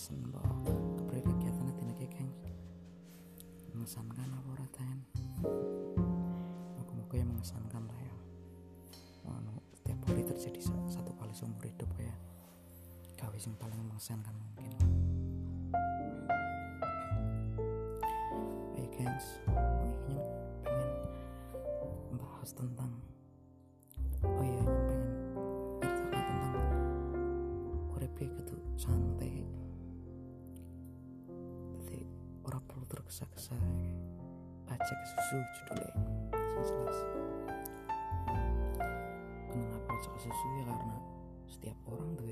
pesen mbok kepriye kegiatan dina iki geng. Mengesankan apa ora ten moga-moga ya mengesankan lah ya. Anu setiap hari terjadi satu kali seumur hidup ya. Gawe sing paling mengesankan mungkin. Hey gengs. Ini pengen bahas tentang oh iya pengen ceritakan tentang urip gitu santai orang perlu tergesa-gesa aja ke susu judulnya. Sing jelas. Kenapa aja ke susu ya? Karena setiap orang tuh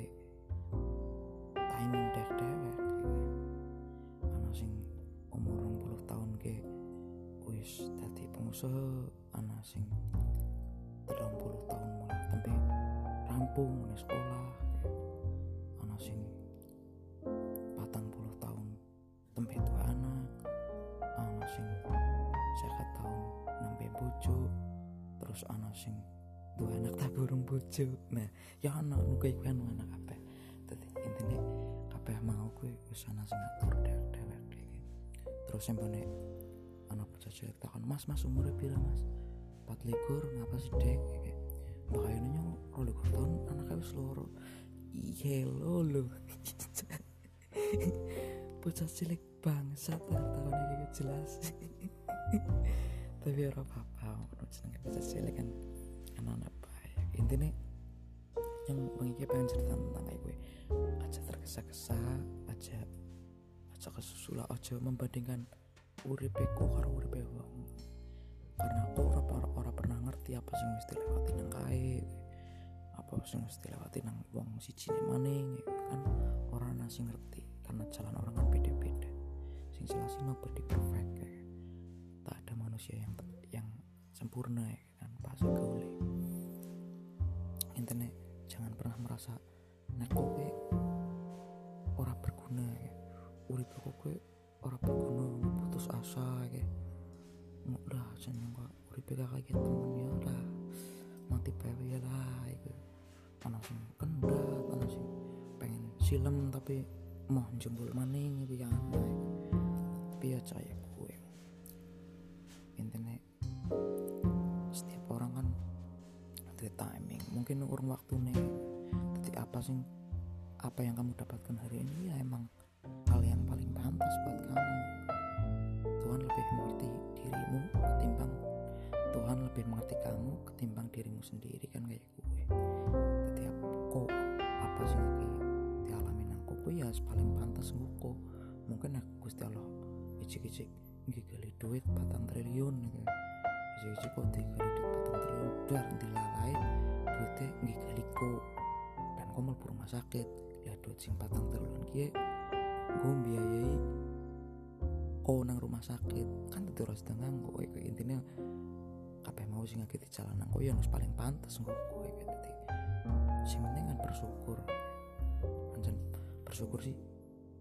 timing deh dewek ana sing umur 20 tahun ke wis dadi pengusaha ana sing 30 tahun mulai tempe rampung sekolah terus ana sing dua anak tak burung bojo. Nah ya ana kuwi kan anak kabeh. Dadi intine kabeh mau kuwi wis ana sing ngatur dewek terus sembone ana bocah cilik takon mas mas umurnya pira mas? 4 likur ngapa sih dek kayak makanya nyo rolikur tahun anaknya wis loro. Iya lo bocah cilik bangsat tahun ini jelas tapi ora apa-apa menurut jenenge bocah cilik kan. Anak-anak baik. Intinya yang mengingat pengen cerita tentang kayak gue. Aja tergesa-gesa aja aja kesusula aja membandingkan uripeku karo uripe wong. Karena aku ora ora pernah ngerti apa sing mesti lewati nang kae apa sing mesti lewati nang wong siji maning kan. Orang nasi ngerti karena jalan orang kan beda-beda. Sing jelas sih nobody perfect ya. Manusia yang yang sempurna ya kan? Pasti gaule internet jangan pernah merasa nek kowe ora berguna ya. Urip kowe ora berguna putus asa ya. Udah jeneng kok uripe kayak gitu temen ya lah mati pewe ya lah iku. Ana sing kendat sing pengen silem tapi mau jempol maning itu ya tapi ya? caya mungkin urung waktu nih jadi apa sih apa yang kamu dapatkan hari ini? Ya emang hal yang paling pantas buat kamu. Tuhan lebih mengerti dirimu ketimbang Tuhan lebih mengerti kamu ketimbang dirimu sendiri kan kayak gue. Jadi kok apa sih lagi dialami nang gue ya paling pantas gue mungkin aku gusti Allah icik-icik gali duit patang triliun gitu. Icik-icik kok digali duit patang triliun dar dilalai duitnya nggih gali kok dan kok mlebu rumah sakit. Ya duit sing patang triliun kie gue biayai oh nang rumah sakit. Kan itu harus dengan gue intinya apa mau sih di jalan nang yang harus paling pantas gue gue gitu jadi si penting kan bersyukur. Anjan bersyukur sih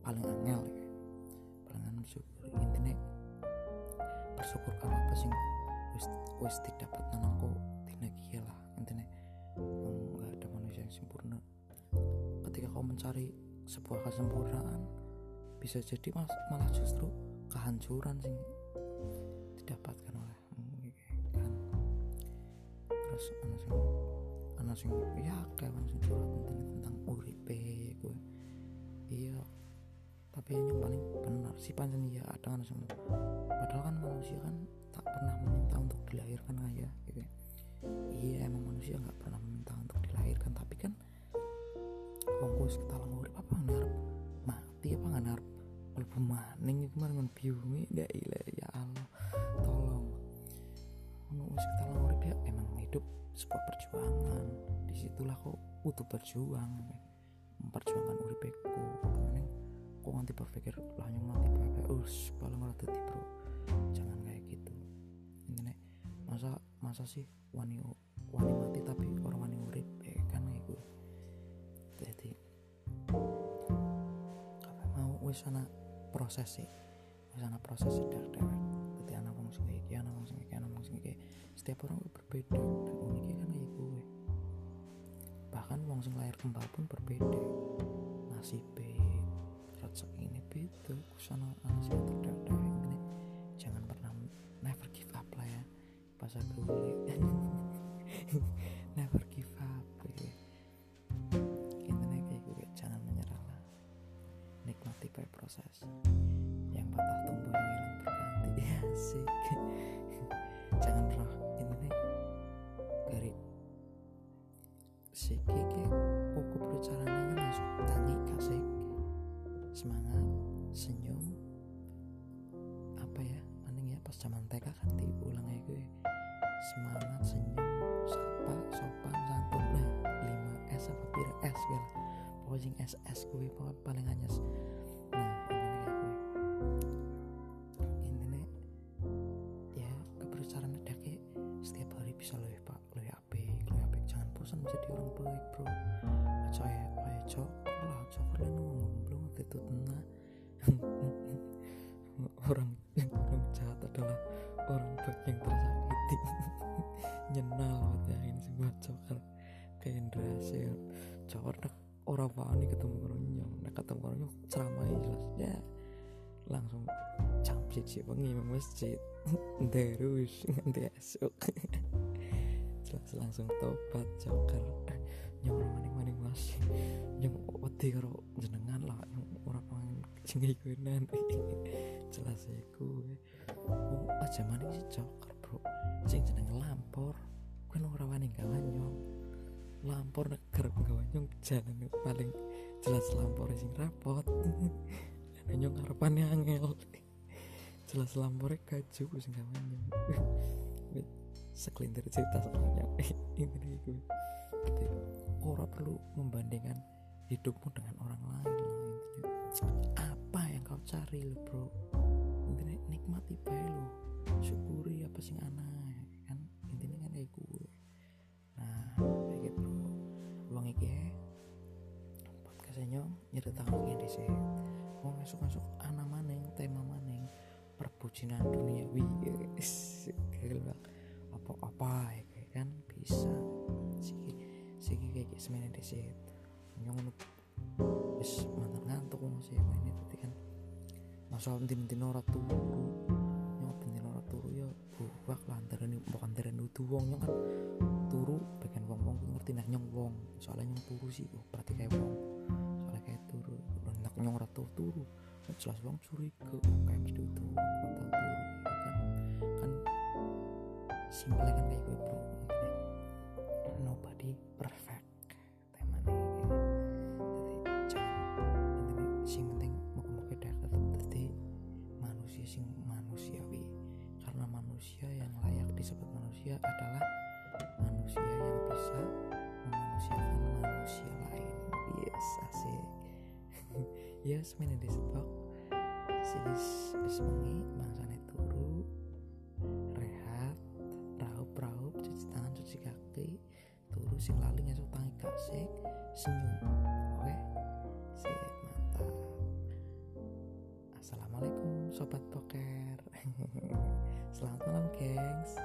paling angel ya. Paling angel bersyukur. Intinya bersyukur kalau apa sih wis wis didapat nang kok tina kia lah. Intinya nggak ada manusia yang sempurna. Ketika kau mencari sebuah kesempurnaan bisa jadi mas, malah justru kehancuran sing didapatkan olehmu kan. Terus anak sing anak sing ya kayak sing curhat tentang tentang uripe gue iya tapi yang paling benar sih pancen ya ada kan semua padahal kan manusia kan tak pernah meminta untuk dilahirkan aja gitu. Iya emang manusia nggak kuwi kita urip apa ngarep mati? Apa nggak ngarep mlebu maning iku mari ngon biungi ndak ilah ya Allah tolong. Wis kita urip ya emang hidup sebuah perjuangan. Di situlah kok butuh berjuang memperjuangkan uripeku kemudian kok nanti berpikir lah yang mati pakai us paling dadi bro. Jangan kayak gitu. Ini masa masa sih wani wani mati tapi wis ana proses sih. Wis ana proses dewek dewek. Dadi ana wong sing iki ana wong sing iki ana wong sing iki. Setiap orang berbeda. Dan uniknya kan kayak gue bahkan wong sing lahir kembar pun berbeda. Nasibnya cek ini beda. Kusana anak sing terdadak ini jangan pernah never give up lah ya. Pas aku ya sih jangan pernah intinya dari siki ki pokok bercaranya masuk tangi kasih semangat senyum. Apa ya maning ya pas zaman TK kan diulang aja gue. Semangat senyum sapa sopan santun. Nah 5 S apa pira S lah. Pokoknya S S gue paling anyes. Nah bisa lebih pak lebih apik lebih apik. Jangan bosan menjadi orang baik bro. Aja ya ayo cok. Lah cok kalian ngomong belum waktu itu tenang orang orang jahat adalah orang baik yang tersakiti. Nyenal ya ini semua cokar kayak Indrasil cokar nek orang wani ketemu orangnya nek ketemu orangnya ceramah jelas. Ya langsung jam siji nang masjid? Terus nganti esok jelas langsung tobat cokar nyong maning maning mas. Nyong wedi karo jenengan lah nyong ora pengen sing iku nanti jelas iku. Wong aja maning si cokar bro. Sing jeneng lampor. Kuwi ora wani gawe nyong. Lampor neger gawe nyong jalan paling jelas lampor sing rapot nyong ngarepannya angel. Jelas lampornya kaju sing gawe nyong sekelintir cerita soalnya. Ini gitu ora perlu membandingkan hidupmu dengan orang lain apa yang kau cari lo bro? Intinya nikmati bae lo syukuri apa sing ana kan? Intinya kan kayak gue. Nah kayak gitu. Bro uang iki ya podcastnya nyong nyeritakan kayak di perbucinan duniawi guys gagal banget. Apa-apa ya kayak kan bisa. Siki siki kayak gitu semuanya di sini nyong wis mantan ngantuk masih ini tadi kan. Masa pentin-pentin ora turu. Nyong pentin ora turu ya antara ini bukan antara ini wong. Nyong kan turu bagian wong wong ngerti nak nyong wong. Soalnya nyong turu sih oh berarti kayak wong. Soalnya kayak turu. Nak nyong ora turu turu jelas curiga. Oh, kayak mesti itu turu ya kan. Kan simple kan kayak gue bro. Intinya, nobody perfect. Jangan intinya sing penting muka-muka dekat jadi manusia sing manusiawi. Karena manusia yang layak disebut manusia adalah manusia yang bisa memanusiakan manusia lain. Yes asik yes mana disebut sis semengi bangsane turu rehat raup-raup cuci tangan cuci kaki turu sing lali ngesuk tangi kasih senyum oke? Sip mantap. Assalamualaikum sobat poker. Selamat malam gengs